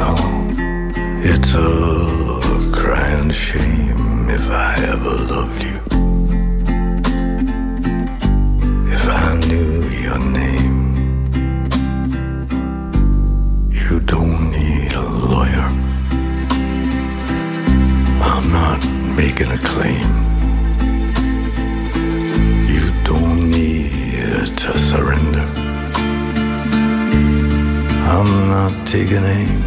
No, it's a crying shame if I ever loved you. If I knew your name, you don't need a lawyer. I'm not making a claim. You don't need to surrender. I'm not taking aim.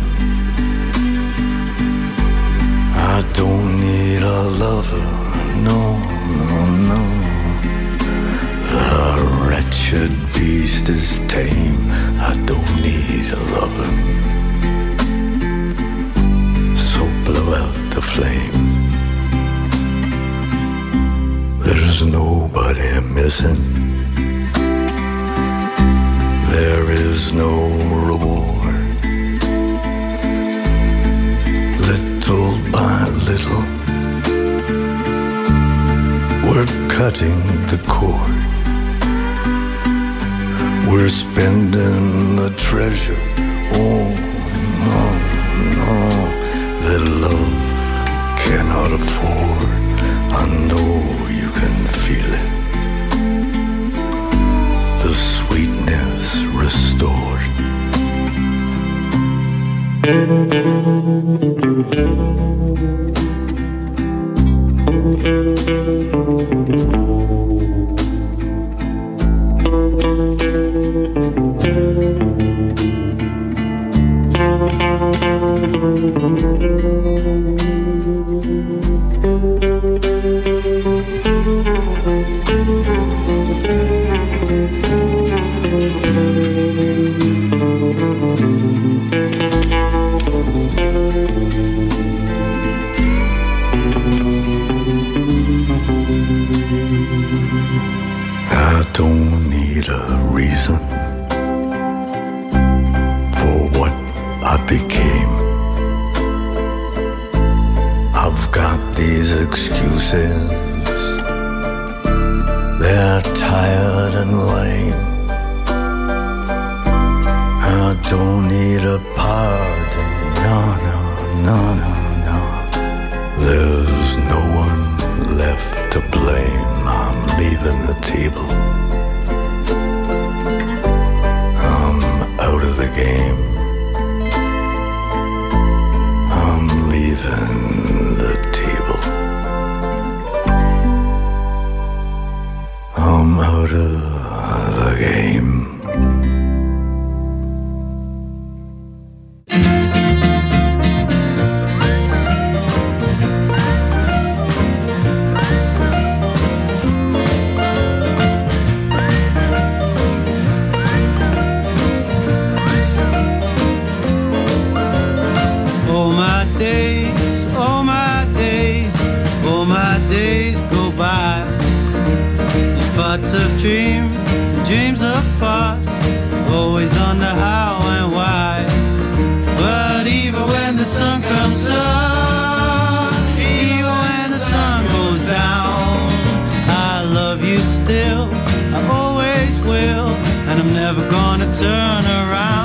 I don't need a lover, no, no, no. The wretched beast is tame, I don't need a lover. So blow out the flame. There's nobody missing. There is no reward. We're cutting the cord. We're spending the treasure. Oh, no, no, that love cannot afford. I know you can feel it. The sweetness restored. I'm never gonna turn around.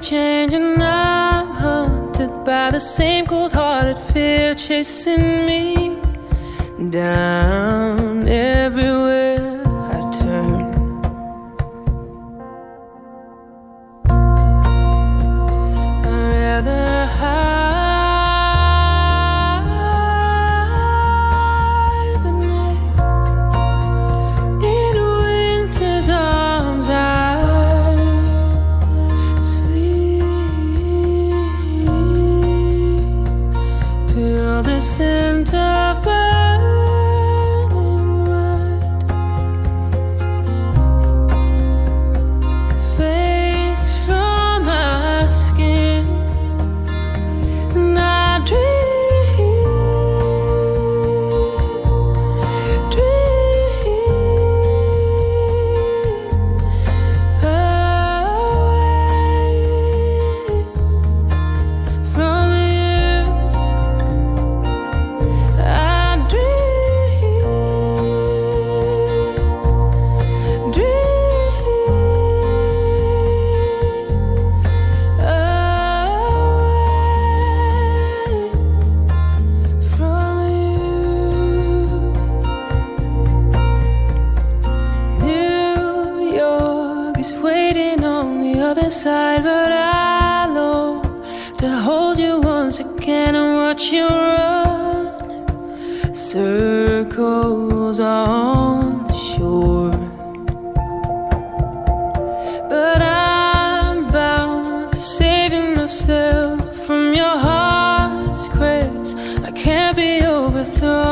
changing. I'm haunted by the same cold hearted fear chasing me down everywhere. through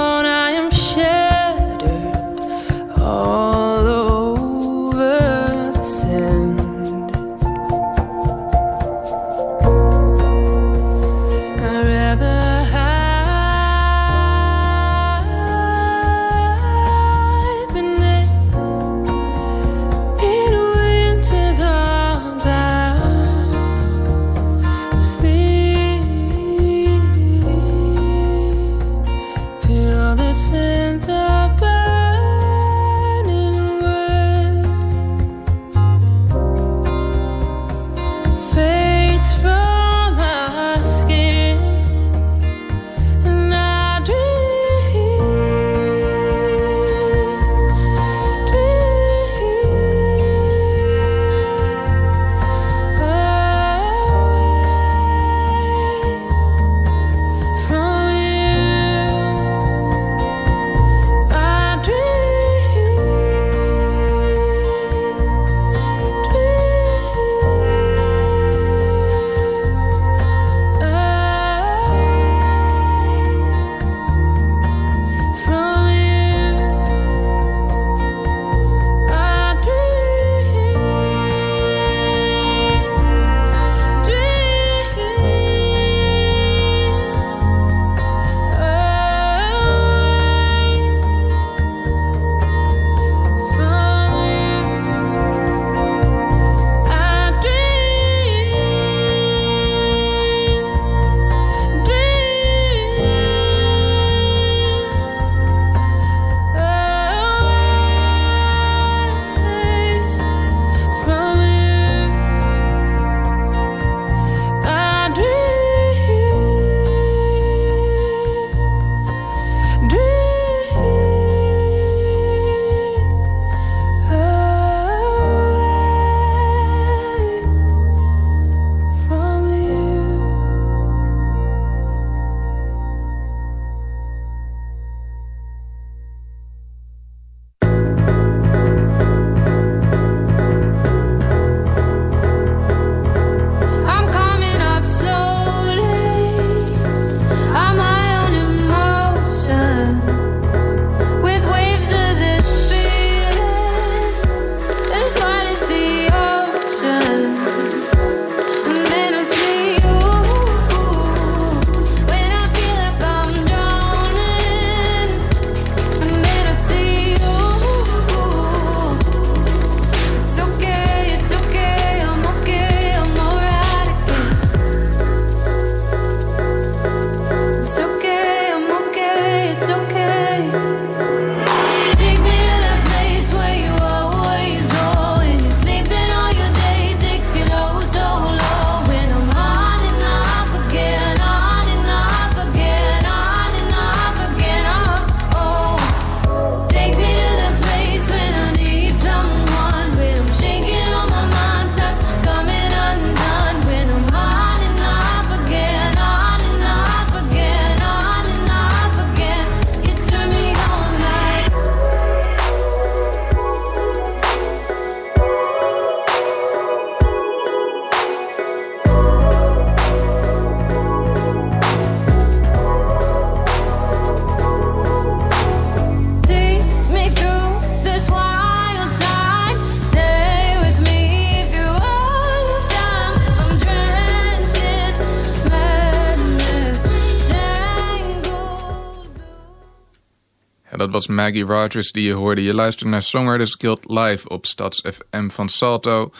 was Maggie Rogers die je hoorde. Je luistert naar Songwriters Guild live op Stads FM van Salto.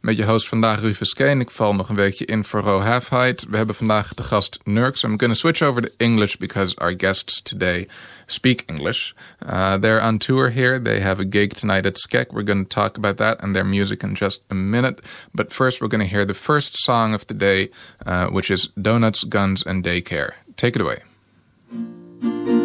Met je host vandaag Rufus Kane. Ik val nog een weekje in voor Ro Half Height. We hebben vandaag de gast Nurks. I'm going to switch over to English because our guests today speak English. Uh, they're on tour here. They have a gig tonight at Skek. We're going to talk about that and their music in just a minute. But first, we're going to hear the first song of the day, uh, which is Donuts, Guns, and Daycare. Take it away.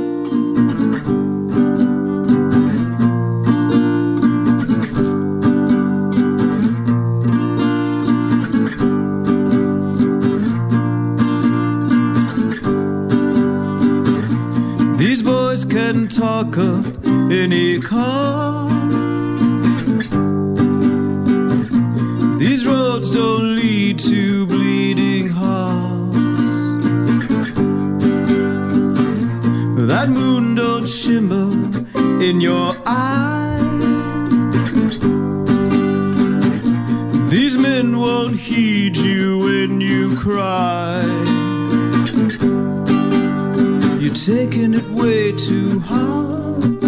Talk up any car. These roads don't lead to bleeding hearts. That moon don't shimmer in your eye. These men won't heed you when you cry. You're taking it way too hard.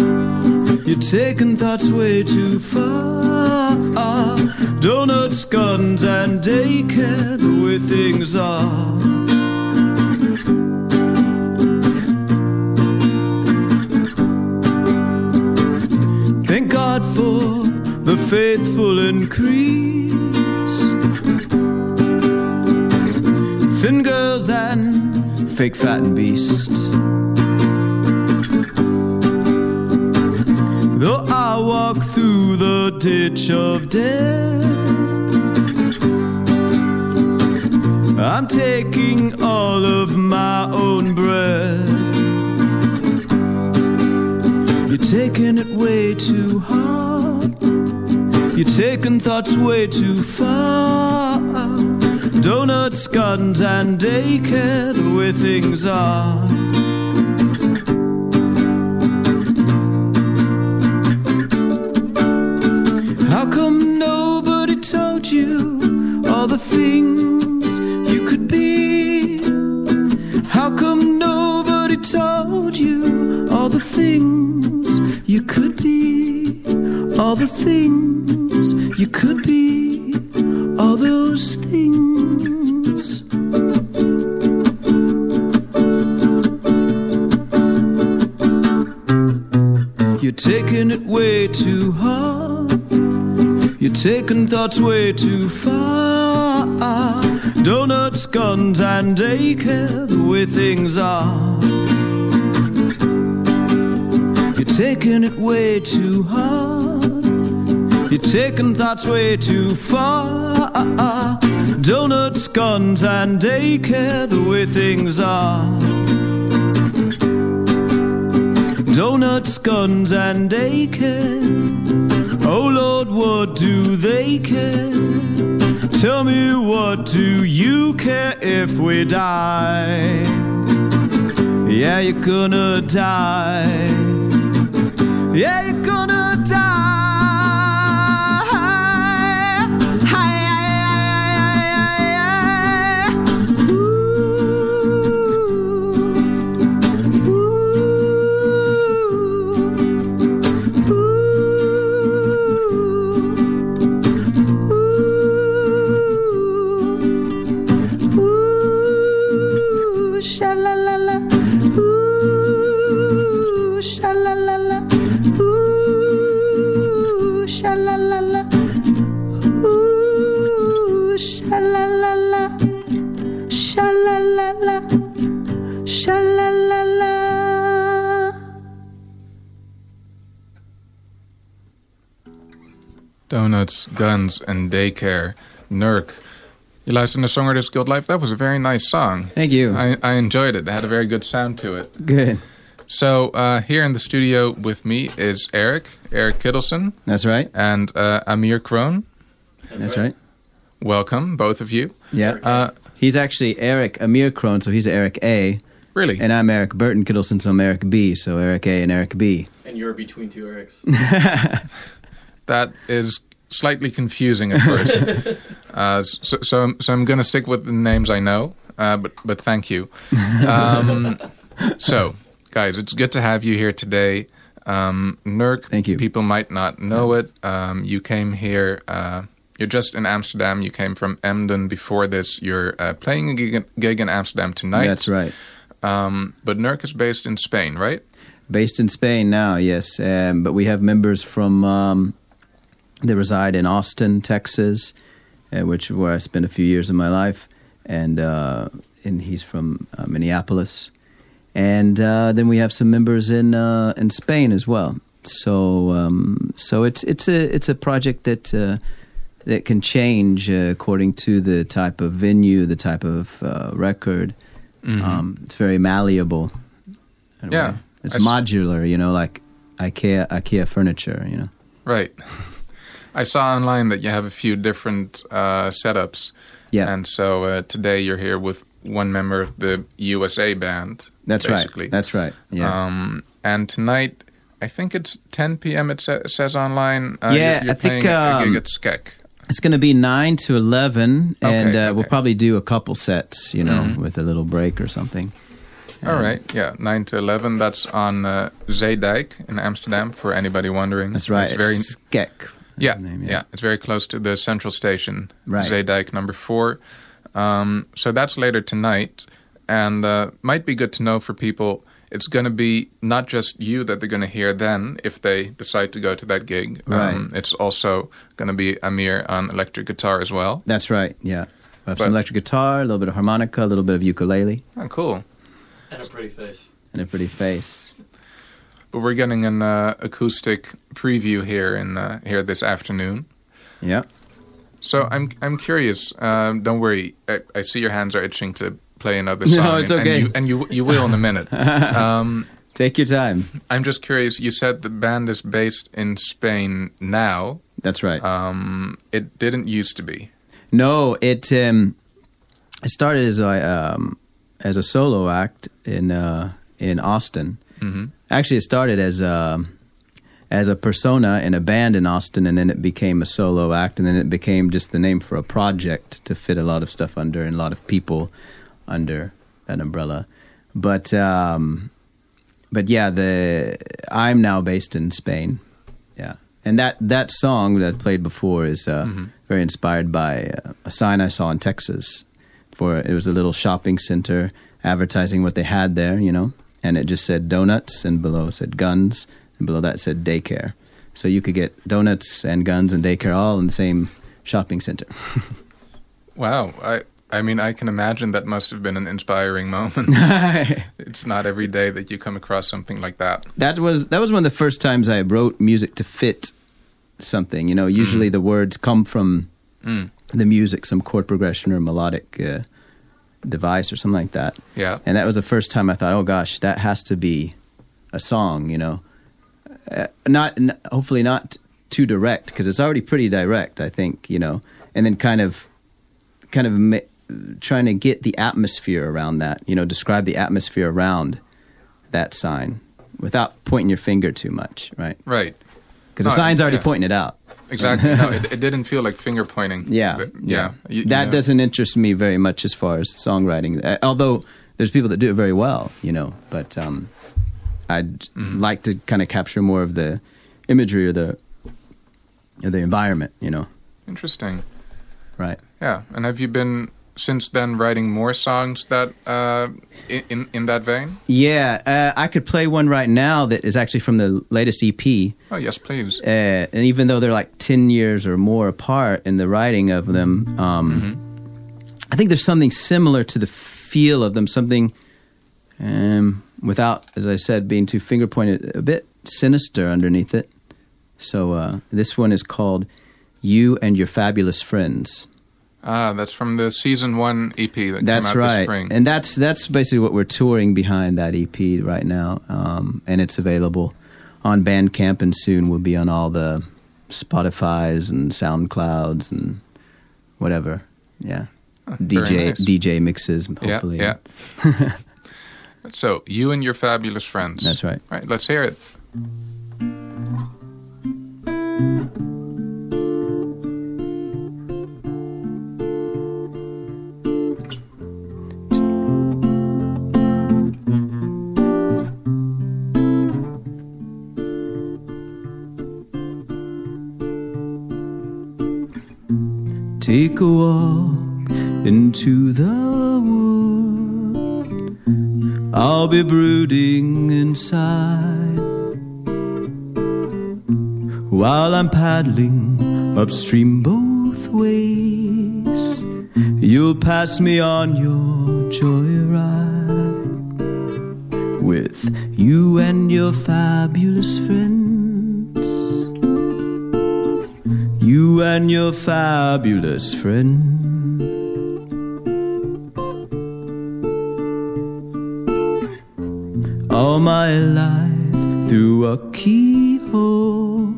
You're taking thoughts way too far. Donuts, guns, and daycare, the way things are. Thank God for the faithful increase. Thin girls and fake fat and beast. Through of death, I'm taking all of my own breath. You're taking it way too hard. You're taking thoughts way too far. Donuts, guns, and daycare, the way things are. Things you could be, all those things. You're taking it way too hard. You're taking thoughts way too far. Donuts, guns, and daycare, the way things are. You're taking it way too hard. You're taking thoughts way too far. Donuts, guns, and daycare, the way things are. Donuts, guns, and daycare. Oh Lord, what do they care? Tell me, what do you care if we die? Yeah, you're gonna die. Yeah, Guns, and Daycare. Nurk. You luistert naar Songwriters Guild Live. That was a very nice song. Thank you. I, I enjoyed it. It had a very good sound to it. Good. So uh, here in the studio with me is Eric, Eric Kittleson, That's right. and uh, Amir Kroon. That's right. Welcome, both of you. Yeah. Uh, he's actually Eric Amir Krohn, so he's Eric A. really? And I'm Eric Burton Kittleson, so I'm Eric B. So Eric A and Eric B. And you're between two Erics. that is slightly confusing at first. uh, so, so, I'm- so I'm going to stick with the names I know, uh, but but thank you. Um, so, guys, it's good to have you here today. Um, Nurk, Thank you. people might not know it. Um, you came here, uh, you're just in Amsterdam. You came from Emden before this. You're uh, playing a gig, gig in Amsterdam tonight. That's right. Um, but Nurk is based in Spain, right? Based in Spain now, yes. Um, but we have members from um, they reside in Austin, Texas, uh, which where I spent a few years of my life, and uh, and he's from uh, Minneapolis, and uh, then we have some members in uh, in Spain as well. So um, so it's it's a it's a project that. Uh, that can change uh, according to the type of venue, the type of uh, record. Um, it's very malleable. Yeah. way. it's I modular. You know, like IKEA IKEA furniture. You know, Right. I saw online that you have a few different uh, setups. yeah, And so uh, today you're here with one member of the USA band. that's basically. right. That's right. Yeah, Um, and tonight, I think it's 10 p.m. It sa- says online. Uh, Yeah, you're, you're I think, um, gig at Skek. it's going to be nine to eleven, and Okay, uh, we'll probably do a couple sets. You know, Mhm. with a little break or something. All right, yeah, 9 to 11. That's on uh, Zeedijk in Amsterdam, for anybody wondering. That's right. It's very, Skek. Yeah, name, yeah. it's very close to the central station, Right. Zeedijk number four. Um, so that's later tonight, and uh, might be good to know for people. It's going to be not just you that they're going to hear then if they decide to go to that gig. Um, it's also going to be Amir on electric guitar as well. That's right. Yeah, we have But- some electric guitar, a little bit of harmonica, a little bit of ukulele, Oh, cool. And a pretty face. and a pretty face. But we're getting an uh, acoustic preview here in uh, here this afternoon. Yeah. So I'm I'm curious. Um, don't worry. I, I see your hands are itching to play another song. No, it's and- okay. And you, and you you will in a minute. um, Take your time. I'm just curious. You said the band is based in Spain now. That's right. Um, it didn't used to be. No, it um, it started as a um, as a solo act in uh, in Austin. Hmm Actually, it started as a as a persona in a band in Austin, and then it became a solo act, and then it became just the name for a project to fit a lot of stuff under and a lot of people under that umbrella. But um, but yeah, the I'm now based in Spain. Yeah, and that that song that I played before is uh, Mhm. very inspired by uh, a sign I saw in Texas. For it was a little shopping center advertising what they had there, you know, and it just said donuts, and below said guns, and below that said daycare. So you could get donuts and guns and daycare all in the same shopping center. Wow. I I mean I can imagine that must have been an inspiring moment. it's not every day that you come across something like that. that was that was one of the first times I wrote music to fit something. You know, usually the words come from Mm. the music, some chord progression or melodic uh, device or something like that. Yeah. And that was the first time I thought, oh gosh, that has to be a song. You know, uh, not n- hopefully not too direct because it's already pretty direct. I think you know, and then kind of, kind of ma- trying to get the atmosphere around that. You know, describe the atmosphere around that sign without pointing your finger too much, right? Right. Because the sign's already yeah. pointing it out. Exactly. no, it, it didn't feel like finger pointing. Yeah, But, yeah. You- you that know. doesn't interest me very much as far as songwriting. Uh, although there's people that do it very well, you know. But um, I'd Mm-hmm. like to kind of capture more of the imagery or the or the environment, you know. Interesting. Right. Yeah. And have you been since then writing more songs that uh, in, in that vein? Yeah, uh, I could play one right now that is actually from the latest EP. Oh yes, please. Uh, and even though they're like 10 years or more apart in the writing of them, um, I think there's something similar to the feel of them, something um, without, as I said, being too finger pointed, a bit sinister underneath it. So uh, this one is called You and Your Fabulous Friends. Ah, that's from the season one EP that That's came out this spring. and that's that's basically what we're touring behind that EP right now, um, and it's available on Bandcamp, and soon will be on all the Spotify's and SoundClouds and whatever. Yeah, Ah, DJ nice. DJ mixes. Hopefully, yeah. so you and your fabulous friends. That's right. Right. Let's hear it. Take a walk into the wood. I'll be brooding inside while I'm paddling upstream both ways. You'll pass me on your joyride with you and your fabulous friends. You and your fabulous friend. All my life through a keyhole,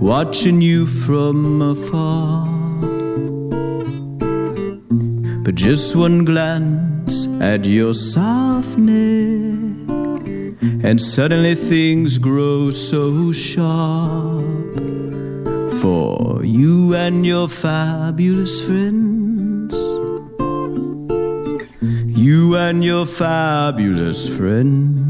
watching you from afar. But just one glance at your soft neck, and suddenly things grow so sharp. You and your fabulous friends, you and your fabulous friends.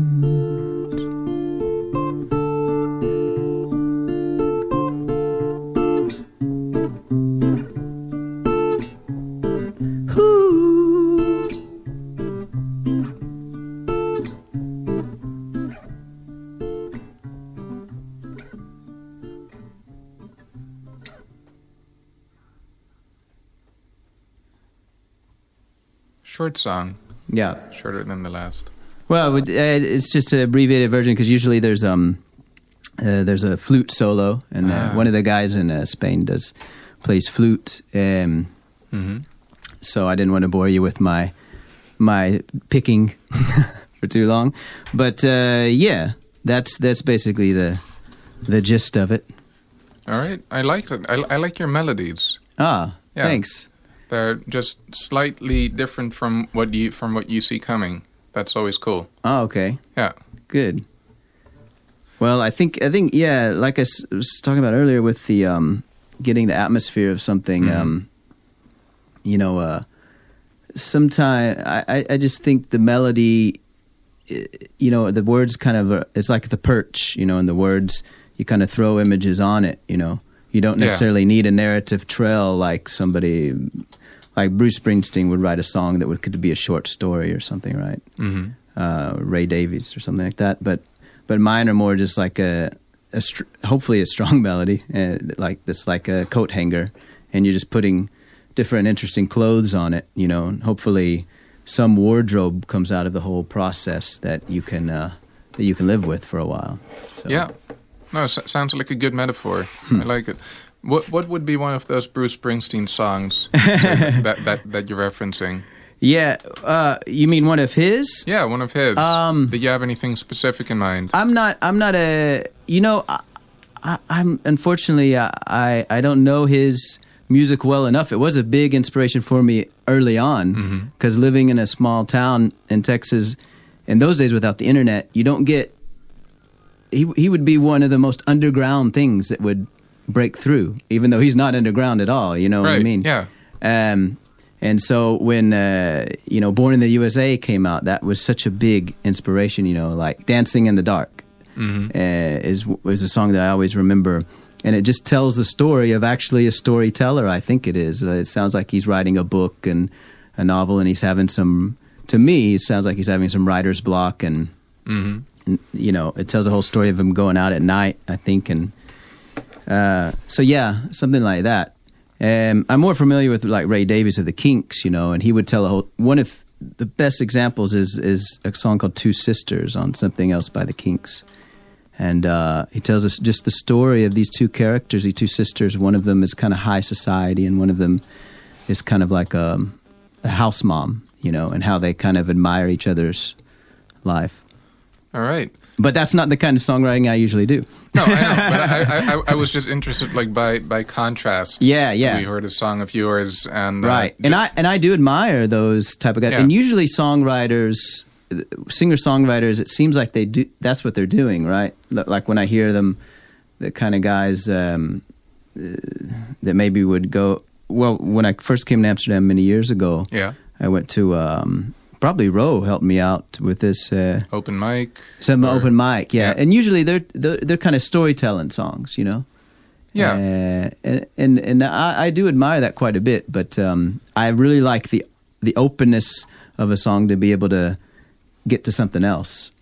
Short song, Yeah. shorter than the last. Well, uh, it's just an abbreviated version because usually there's um uh, there's a flute solo, and uh, Ah. one of the guys in uh, Spain does plays flute. Um, hmm so I didn't want to bore you with my my picking for too long, but uh, yeah, that's that's basically the the gist of it. All right, I like it. I, I like your melodies. Ah, Yeah. thanks. They're just slightly different from what you from what you see coming. That's always cool. Oh, okay. Yeah. Good. Well, I think I think yeah, like I s- was talking about earlier with the um, getting the atmosphere of something. Mhm. Um, you know, uh, sometimes I, I I just think the melody, you know, the words kind of uh, it's like the perch, you know, and the words you kind of throw images on it. You know, you don't Yeah. necessarily need a narrative trail like somebody. Like Bruce Springsteen would write a song that would could be a short story or something, right? hmm uh, Ray Davies or something like that. But but mine are more just like a, a str- hopefully a strong melody, uh, like this like a coat hanger, and you're just putting different interesting clothes on it, you know, and hopefully some wardrobe comes out of the whole process that you can uh, that you can live with for a while. So, Yeah. No, sounds like a good metaphor. Hmm. I like it. What what would be one of those Bruce Springsteen songs so that, that that you're referencing? yeah. Uh, you mean one of his? Yeah, one of his. Um, Did you have anything specific in mind? I'm not. I'm not a. You know, I, I, I'm unfortunately I, I I don't know his music well enough. It was a big inspiration for me early on because living in a small town in Texas, in those days without the internet, you don't get. He he would be one of the most underground things that would break through, even though he's not underground at all. You know what I mean? yeah. Um, and so when uh, you know Born in the USA came out, that was such a big inspiration. You know, like Dancing in the Dark Mm-hmm. uh, is was a song that I always remember, and it just tells the story of actually a storyteller. I think it is. Uh, it sounds like he's writing a book and a novel, and he's having some. To me, it sounds like he's having some writer's block, and, hmm and, you know, it tells the whole story of him going out at night. I think, and uh, so yeah, something like that. Um, I'm more familiar with like Ray Davies of the Kinks, you know, and he would tell a whole. One of the best examples is is a song called Two Sisters on something else by the Kinks, and uh, he tells us just the story of these two characters, these two sisters. One of them is kind of high society, and one of them is kind of like a, a house mom, you know, and how they kind of admire each other's life. All right. But that's not the kind of songwriting I usually do. No, I know, but I, I, I, was just interested, like by by contrast. Yeah, yeah. We heard a song of yours, and uh, right and i and i do admire those type of guys Yeah. and usually songwriters singer songwriters it seems like they do that's what they're doing right like when i hear them the kind of guys um, uh, that maybe would go well when i first came to amsterdam many years ago yeah, i went to um, probably roe helped me out with this uh, open mic. some or- open mic, yeah. yeah. And usually they're, they're they're kind of storytelling songs, you know. Yeah. Uh, and and, and I, I do admire that quite a bit, but um, I really like the the openness of a song to be able to get to something else.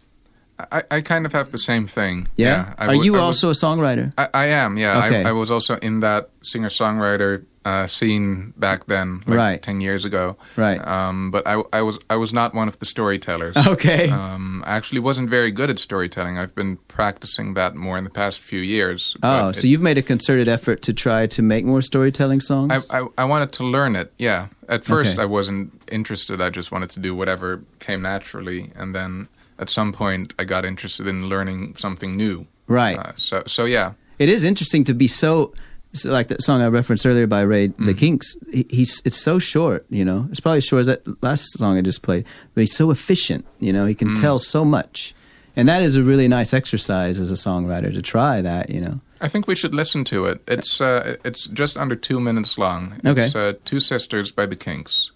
I, I kind of have the same thing. Yeah. I Are you I was- also a songwriter? I, I am, yeah. Okay. I, I was also in that singer songwriter uh, scene back then, like Right. ten years ago. Right. Um, but I, I was I was not one of the storytellers. Okay. Um, I actually wasn't very good at storytelling. I've been practicing that more in the past few years. oh, so it- you've made a concerted effort to try to make more storytelling songs? I, I, I wanted to learn it. Yeah. At first, Okay. I wasn't interested. I just wanted to do whatever came naturally, and then at some point, I got interested in learning something new. right. Uh, so so yeah. it is interesting to be so, so like that song I referenced earlier by Ray Mm-hmm. the Kinks. He, he's it's so short, you know. It's probably as short as that last song I just played, but he's so efficient. You know, he can Mm. tell so much, and that is a really nice exercise as a songwriter to try that. You know. I think we should listen to it. It's uh, it's just under two minutes long. Okay. It's uh, Two Sisters by the Kinks.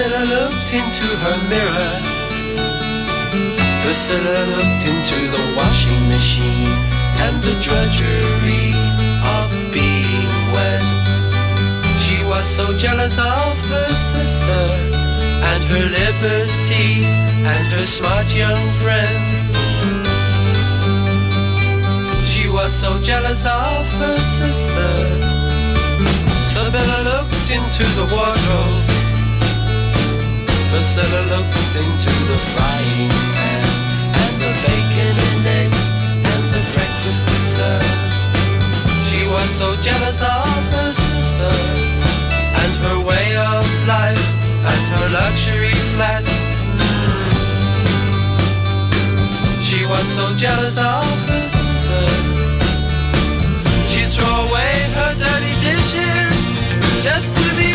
Isabella looked into her mirror. Priscilla looked into the washing machine and the drudgery of being wed. She was so jealous of her sister and her liberty and her smart young friends. She was so jealous of her sister. Isabella looked into the wardrobe. Priscilla looked into the frying pan and the bacon and eggs and the breakfast dessert. She was so jealous of her sister and her way of life and her luxury flat. She was so jealous of her sister. She threw away her dirty dishes just to be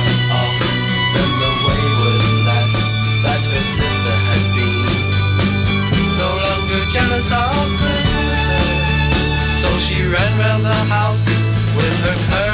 house with her of her.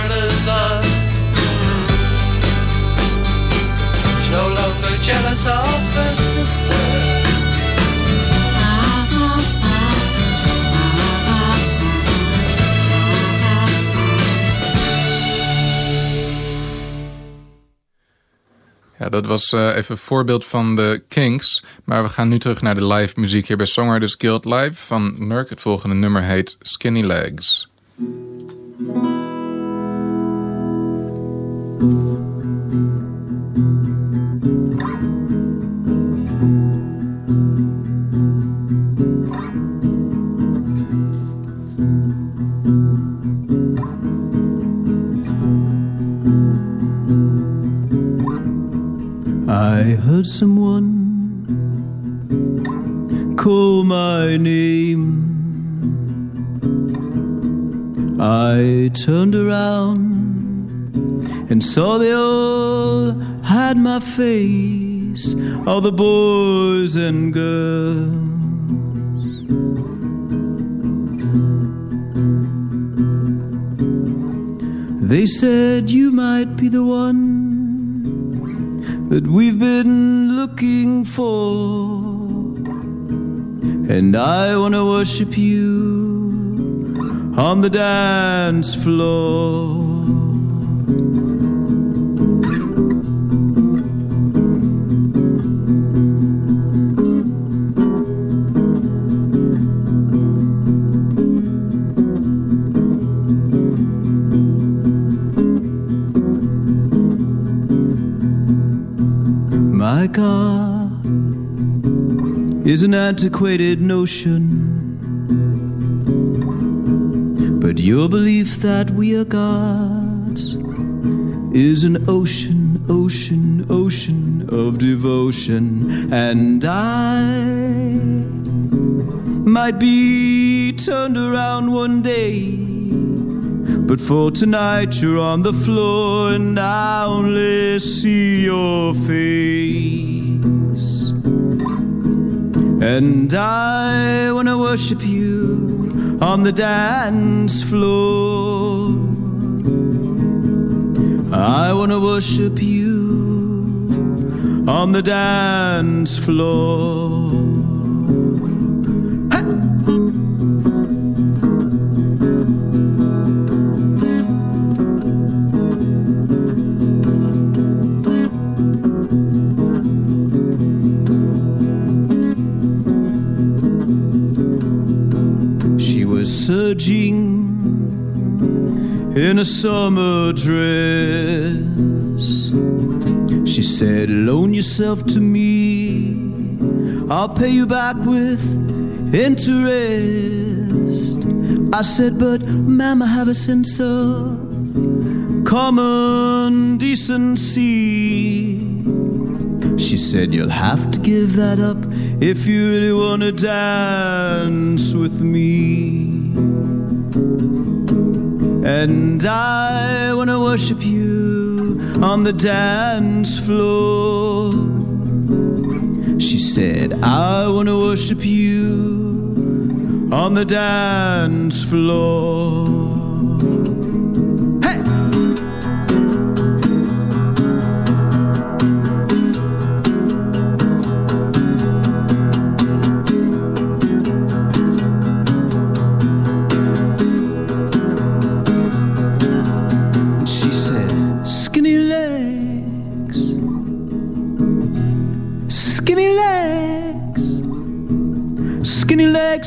Ja, dat was eh, even een voorbeeld van de Kinks. Maar we gaan nu terug naar de live muziek hier bij Songwriters Guild Live van Nurk. Het volgende nummer heet Skinny Legs. I heard someone call my name. I turned around and saw they all had my face, all the boys and girls. They said you might be the one that we've been looking for. And I want to worship you on the dance floor. My God is an antiquated notion. But your belief that we are gods is an ocean, ocean, ocean of devotion. And I, might be turned around one day. But for tonight, you're on the floor, and I only see your face. And I wanna worship you on the dance floor. I wanna worship you on the dance floor. In a summer dress. She said, Loan yourself to me, I'll pay you back with interest. I said, But, ma'am, I have a sense of common decency. She said, You'll have to give that up if you really want to dance with me. And I want to worship you on the dance floor. She said, I want to worship you on the dance floor.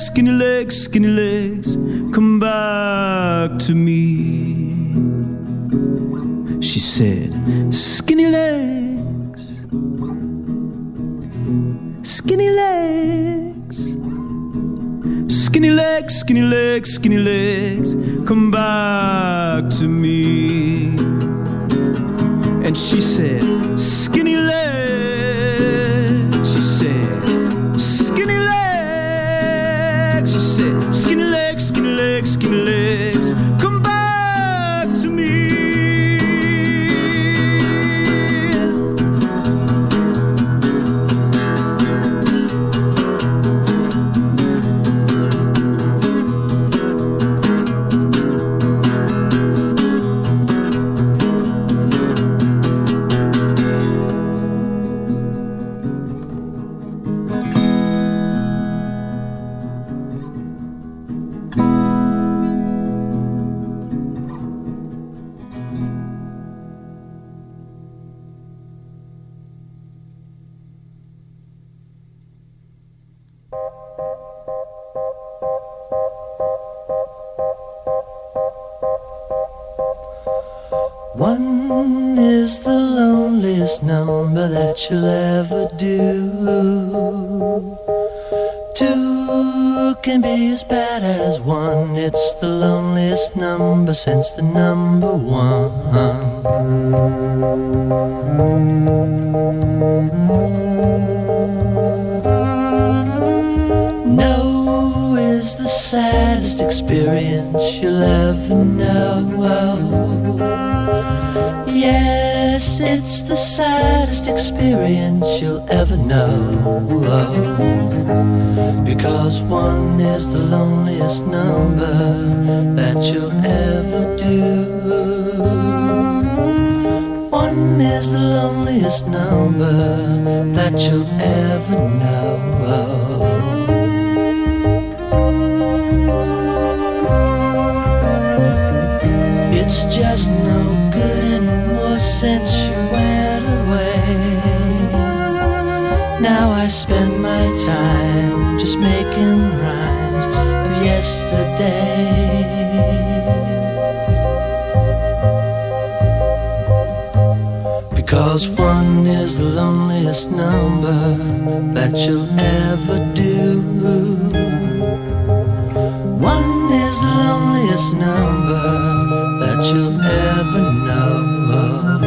Legs, skinny legs, skinny legs, come back to me. She said, Skinny legs, skinny legs. Skinny legs, skinny legs, skinny legs, come back to me. And she said, One is the loneliest number that you'll ever do. Two can be as bad as one. It's the loneliest number since the number one. Experience you'll ever know. Yes, it's the saddest experience you'll ever know. Because one is the loneliest number that you'll ever do. One is the loneliest number that you'll ever know. Just no good anymore since you went away. Now I spend my time just making rhymes of yesterday. Because one is the loneliest number that you'll ever do. One is the loneliest number that you'll ever know.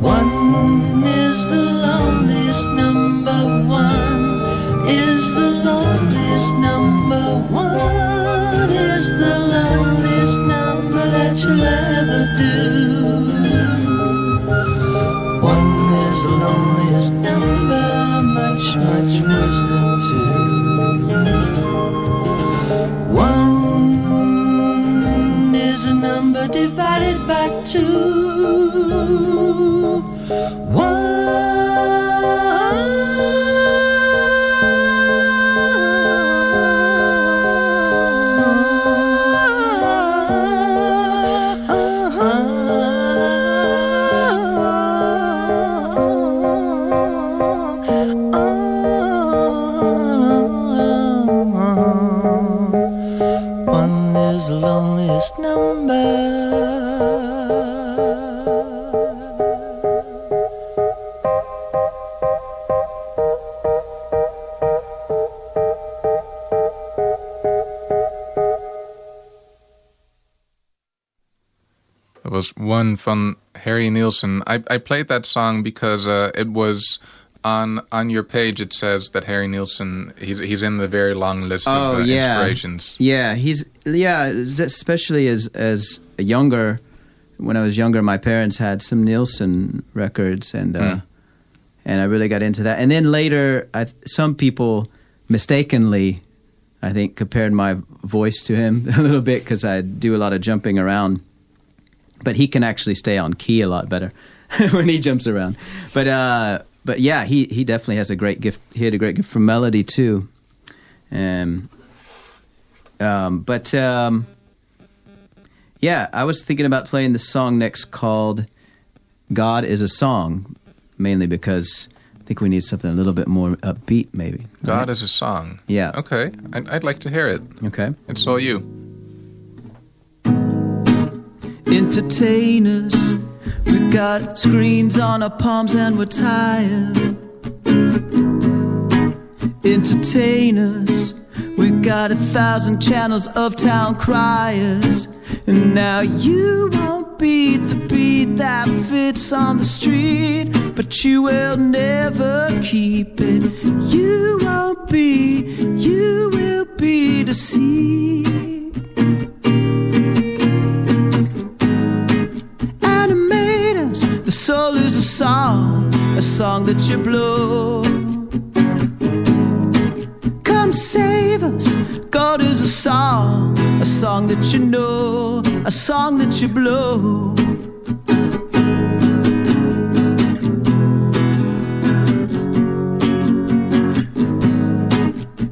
One is the loneliest number one, is the loneliest number one, is the loneliest number that you'll ever do. One is the loneliest number, much, much worse divided Nilsson. I, I played that song because uh, it was on on your page. It says that Harry Nilsson he's he's in the very long list of Oh, uh, yeah. inspirations. Yeah, he's yeah, especially as as a younger. When I was younger, my parents had some Nilsson records, and uh, Hmm. and I really got into that. And then later, I, some people mistakenly, I think, compared my voice to him a little bit because I do a lot of jumping around. But he can actually stay on key a lot better when he jumps around. But uh, but yeah, he he definitely has a great gift. He had a great gift for melody too. Um, um, but um, yeah, I was thinking about playing the song next called "God Is a Song," mainly because I think we need something a little bit more upbeat, maybe. God is a song. Yeah. Okay, I'd, I'd like to hear it. Okay. It's all you. Entertainers, we got screens on our palms and we're tired. Entertainers, we got a thousand channels of town criers. And now you won't beat the beat that fits on the street, but you will never keep it. You won't be, you will be deceived. Soul is a song, a song that you blow. Come save us. God is a song, a song that you know, a song that you blow.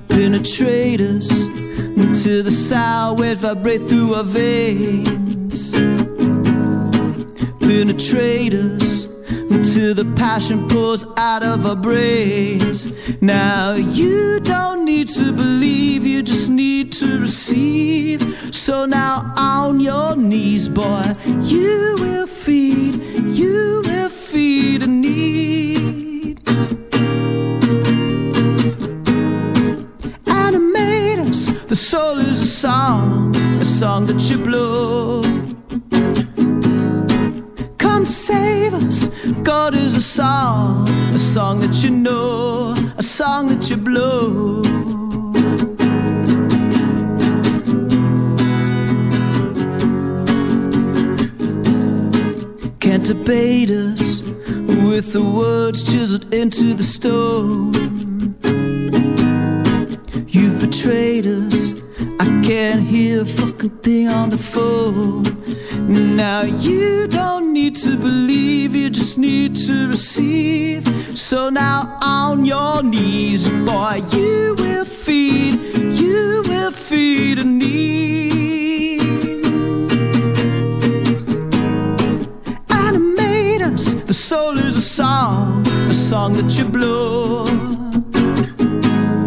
Penetrate us into the sound waves vibrate through our veins penetrate us until the passion pours out of our brains. Now you don't need to believe, you just need to receive. So now on your knees, boy, you will feed, you will feed a need. Animate us, the soul is a song, a song that you blow. Save us. God is a song, a song that you know, a song that you blow. Can't debate us with the words chiseled into the stone. You've betrayed us. I can't hear a fucking thing on the phone. Now you don't need to believe, you just need to receive. So now on your knees, boy, you will feed, you will feed a need. Animate us, the soul is a song, a song that you blow.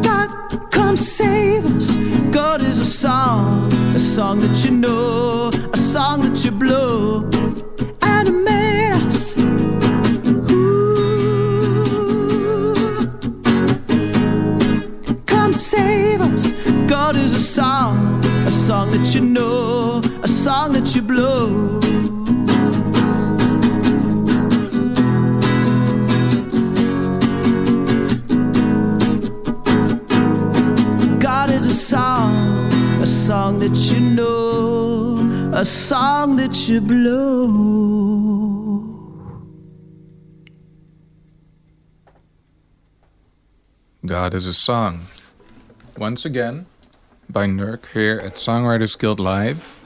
God, come save us. God is a song, a song that you know, song that you blow. Animate us. Ooh. Come save us. God is a song, a song that you know, a song that you blow. God is a song, a song that you know, a song that you blow. God is a Song. Once again, by Nurk here at Songwriters Guild Live.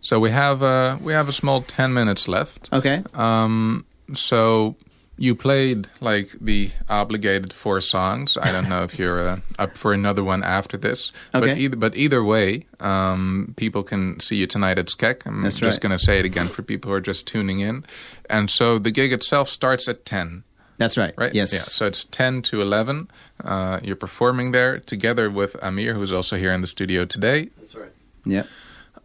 So we have a, we have a small ten minutes left. Okay. Um, so you played like the obligated four songs. I don't know if you're uh, up for another one after this, okay. but either but either way, um, people can see you tonight at Skek. I'm That's just right. going to say it again for people who are just tuning in. And so the gig itself starts at ten. That's right. Right. Yes. Yeah. So it's ten to eleven. Uh, you're performing there together with Amir, who's also here in the studio today. That's right. Yeah.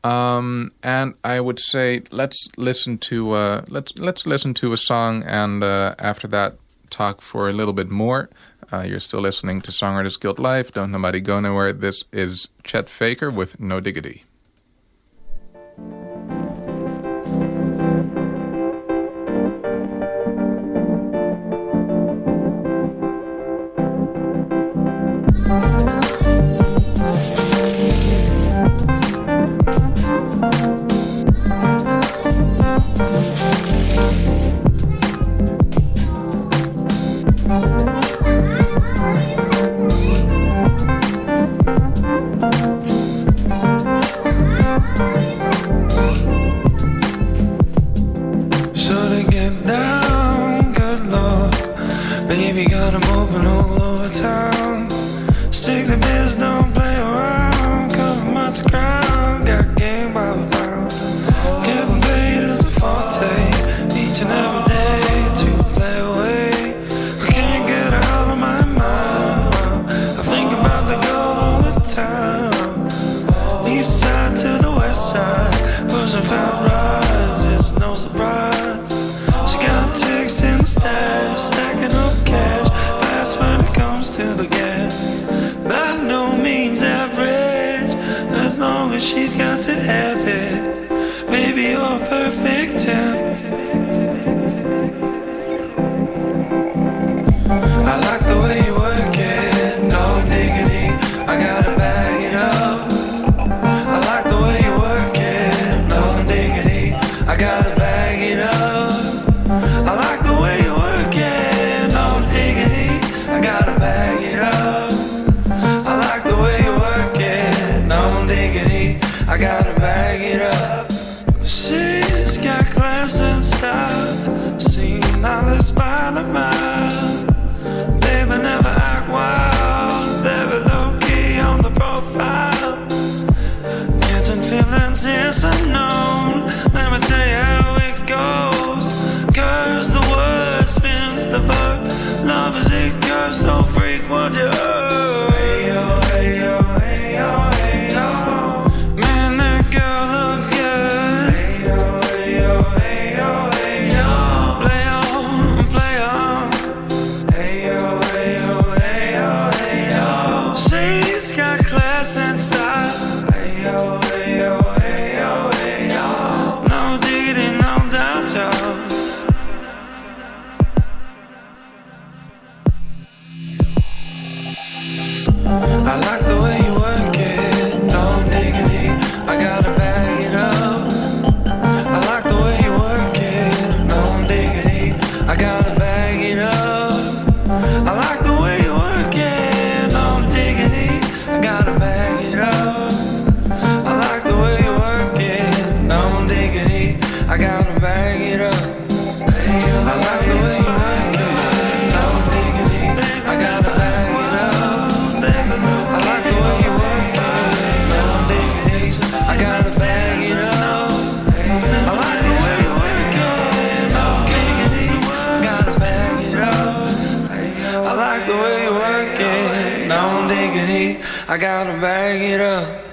Um, and I would say let's listen to uh, let's let's listen to a song, and uh, after that, talk for a little bit more. Uh, you're still listening to Songwriters Guild Live. Don't nobody go nowhere. This is Chet Faker with No Diggity. myself frequent, yeah. I gotta bag it up.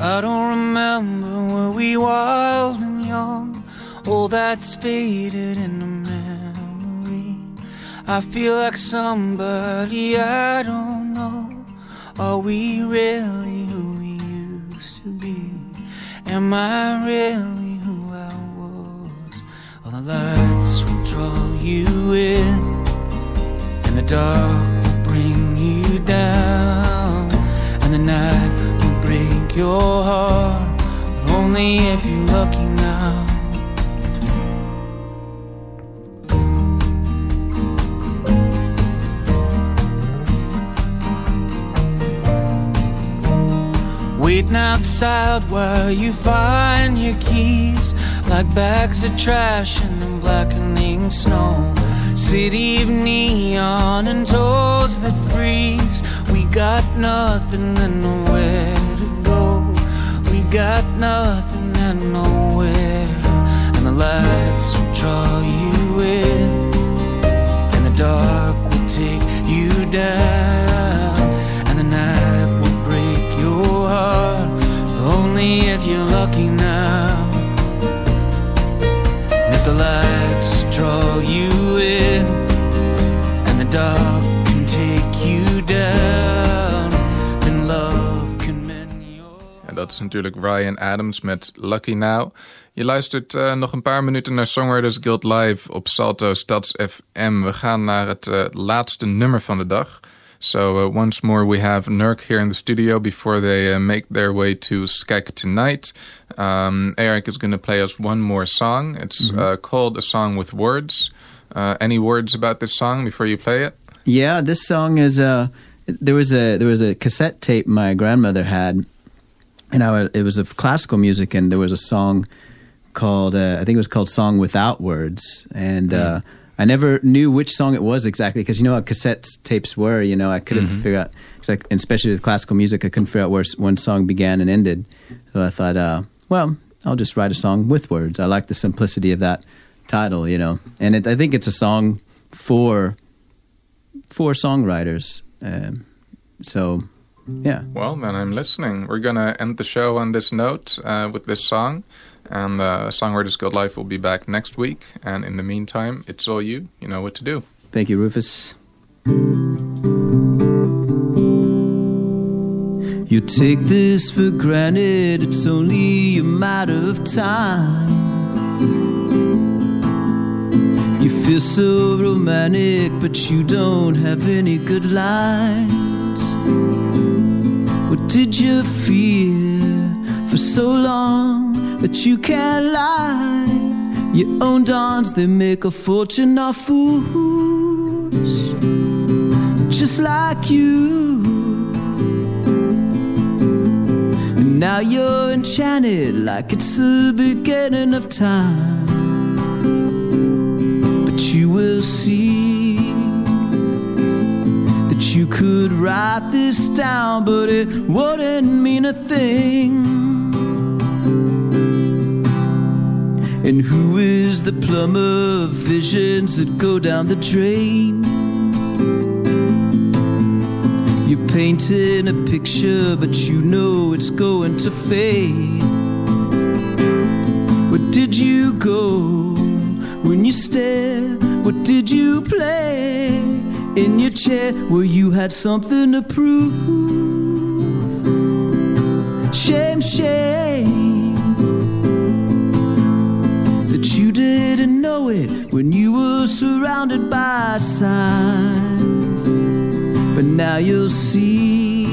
I don't remember when we wild and young. All that's faded I feel like somebody I don't know. Are we really who we used to be? Am I really who I was? All the lights will draw you in, and the dark will bring you down, and the night will break your heart. But only if you're lucky now. Waiting outside while you find your keys Like bags of trash in the blackening snow. City of neon and toes that freeze. We got nothing and nowhere to go. We got nothing and nowhere. And the lights will draw you in. And the dark will take you down Only if you're lucky now if the lights draw you in And the dark can take you down Then love can mend your En dat is natuurlijk Ryan Adams met Lucky Now. Je luistert eh, nog een paar minuten naar Songwriters Guild Live op Salto Stads FM. We gaan naar het eh, laatste nummer van de dag. So uh, once more we have Nurk here in the studio before they uh, make their way to Skek tonight. Um, Eric is going to play us one more song. It's uh, called A Song with Words. Uh, any words about this song before you play it? Yeah, this song is uh there was a there was a cassette tape my grandmother had and I it was of classical music and there was a song called uh, I think it was called Song Without Words and uh I never knew which song it was exactly because you know how cassette tapes were, you know, I couldn't figure out especially with classical music I couldn't figure out where one song began and ended. So I thought uh well, I'll just write a song with words. I like the simplicity of that title, you know. And it, I think it's a song for for songwriters. Um, so, yeah. Well, then I'm listening. We're going to end the show on this note uh, with this song. And uh, Songwriters Guild Live will be back next week. And in the meantime, it's all you. You know what to do. Thank you, Rufus. You take this for granted, it's only a matter of time. You feel so romantic, but you don't have any good lines. What did you fear for so long that you can't lie? Your own dons, they make a fortune off fools just like you. And now you're enchanted like it's the beginning of time. But you will see that you could write this down, but it wouldn't mean a thing. And who is the plumber of visions that go down the drain? You're painting a picture, but you know it's going to fade. Where did you go when you stared? What did you play in your chair where you had something to prove? Shame, shame know it when you were surrounded by signs. But now you'll see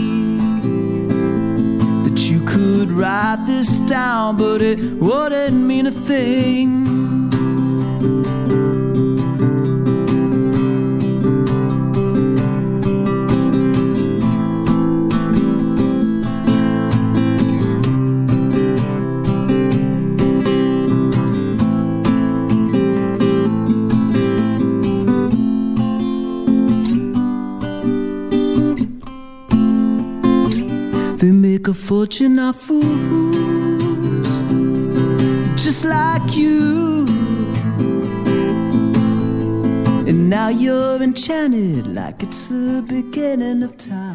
that you could write this down, but it wouldn't mean a thing. Fortune off fools, just like you. And now you're enchanted like it's the beginning of time.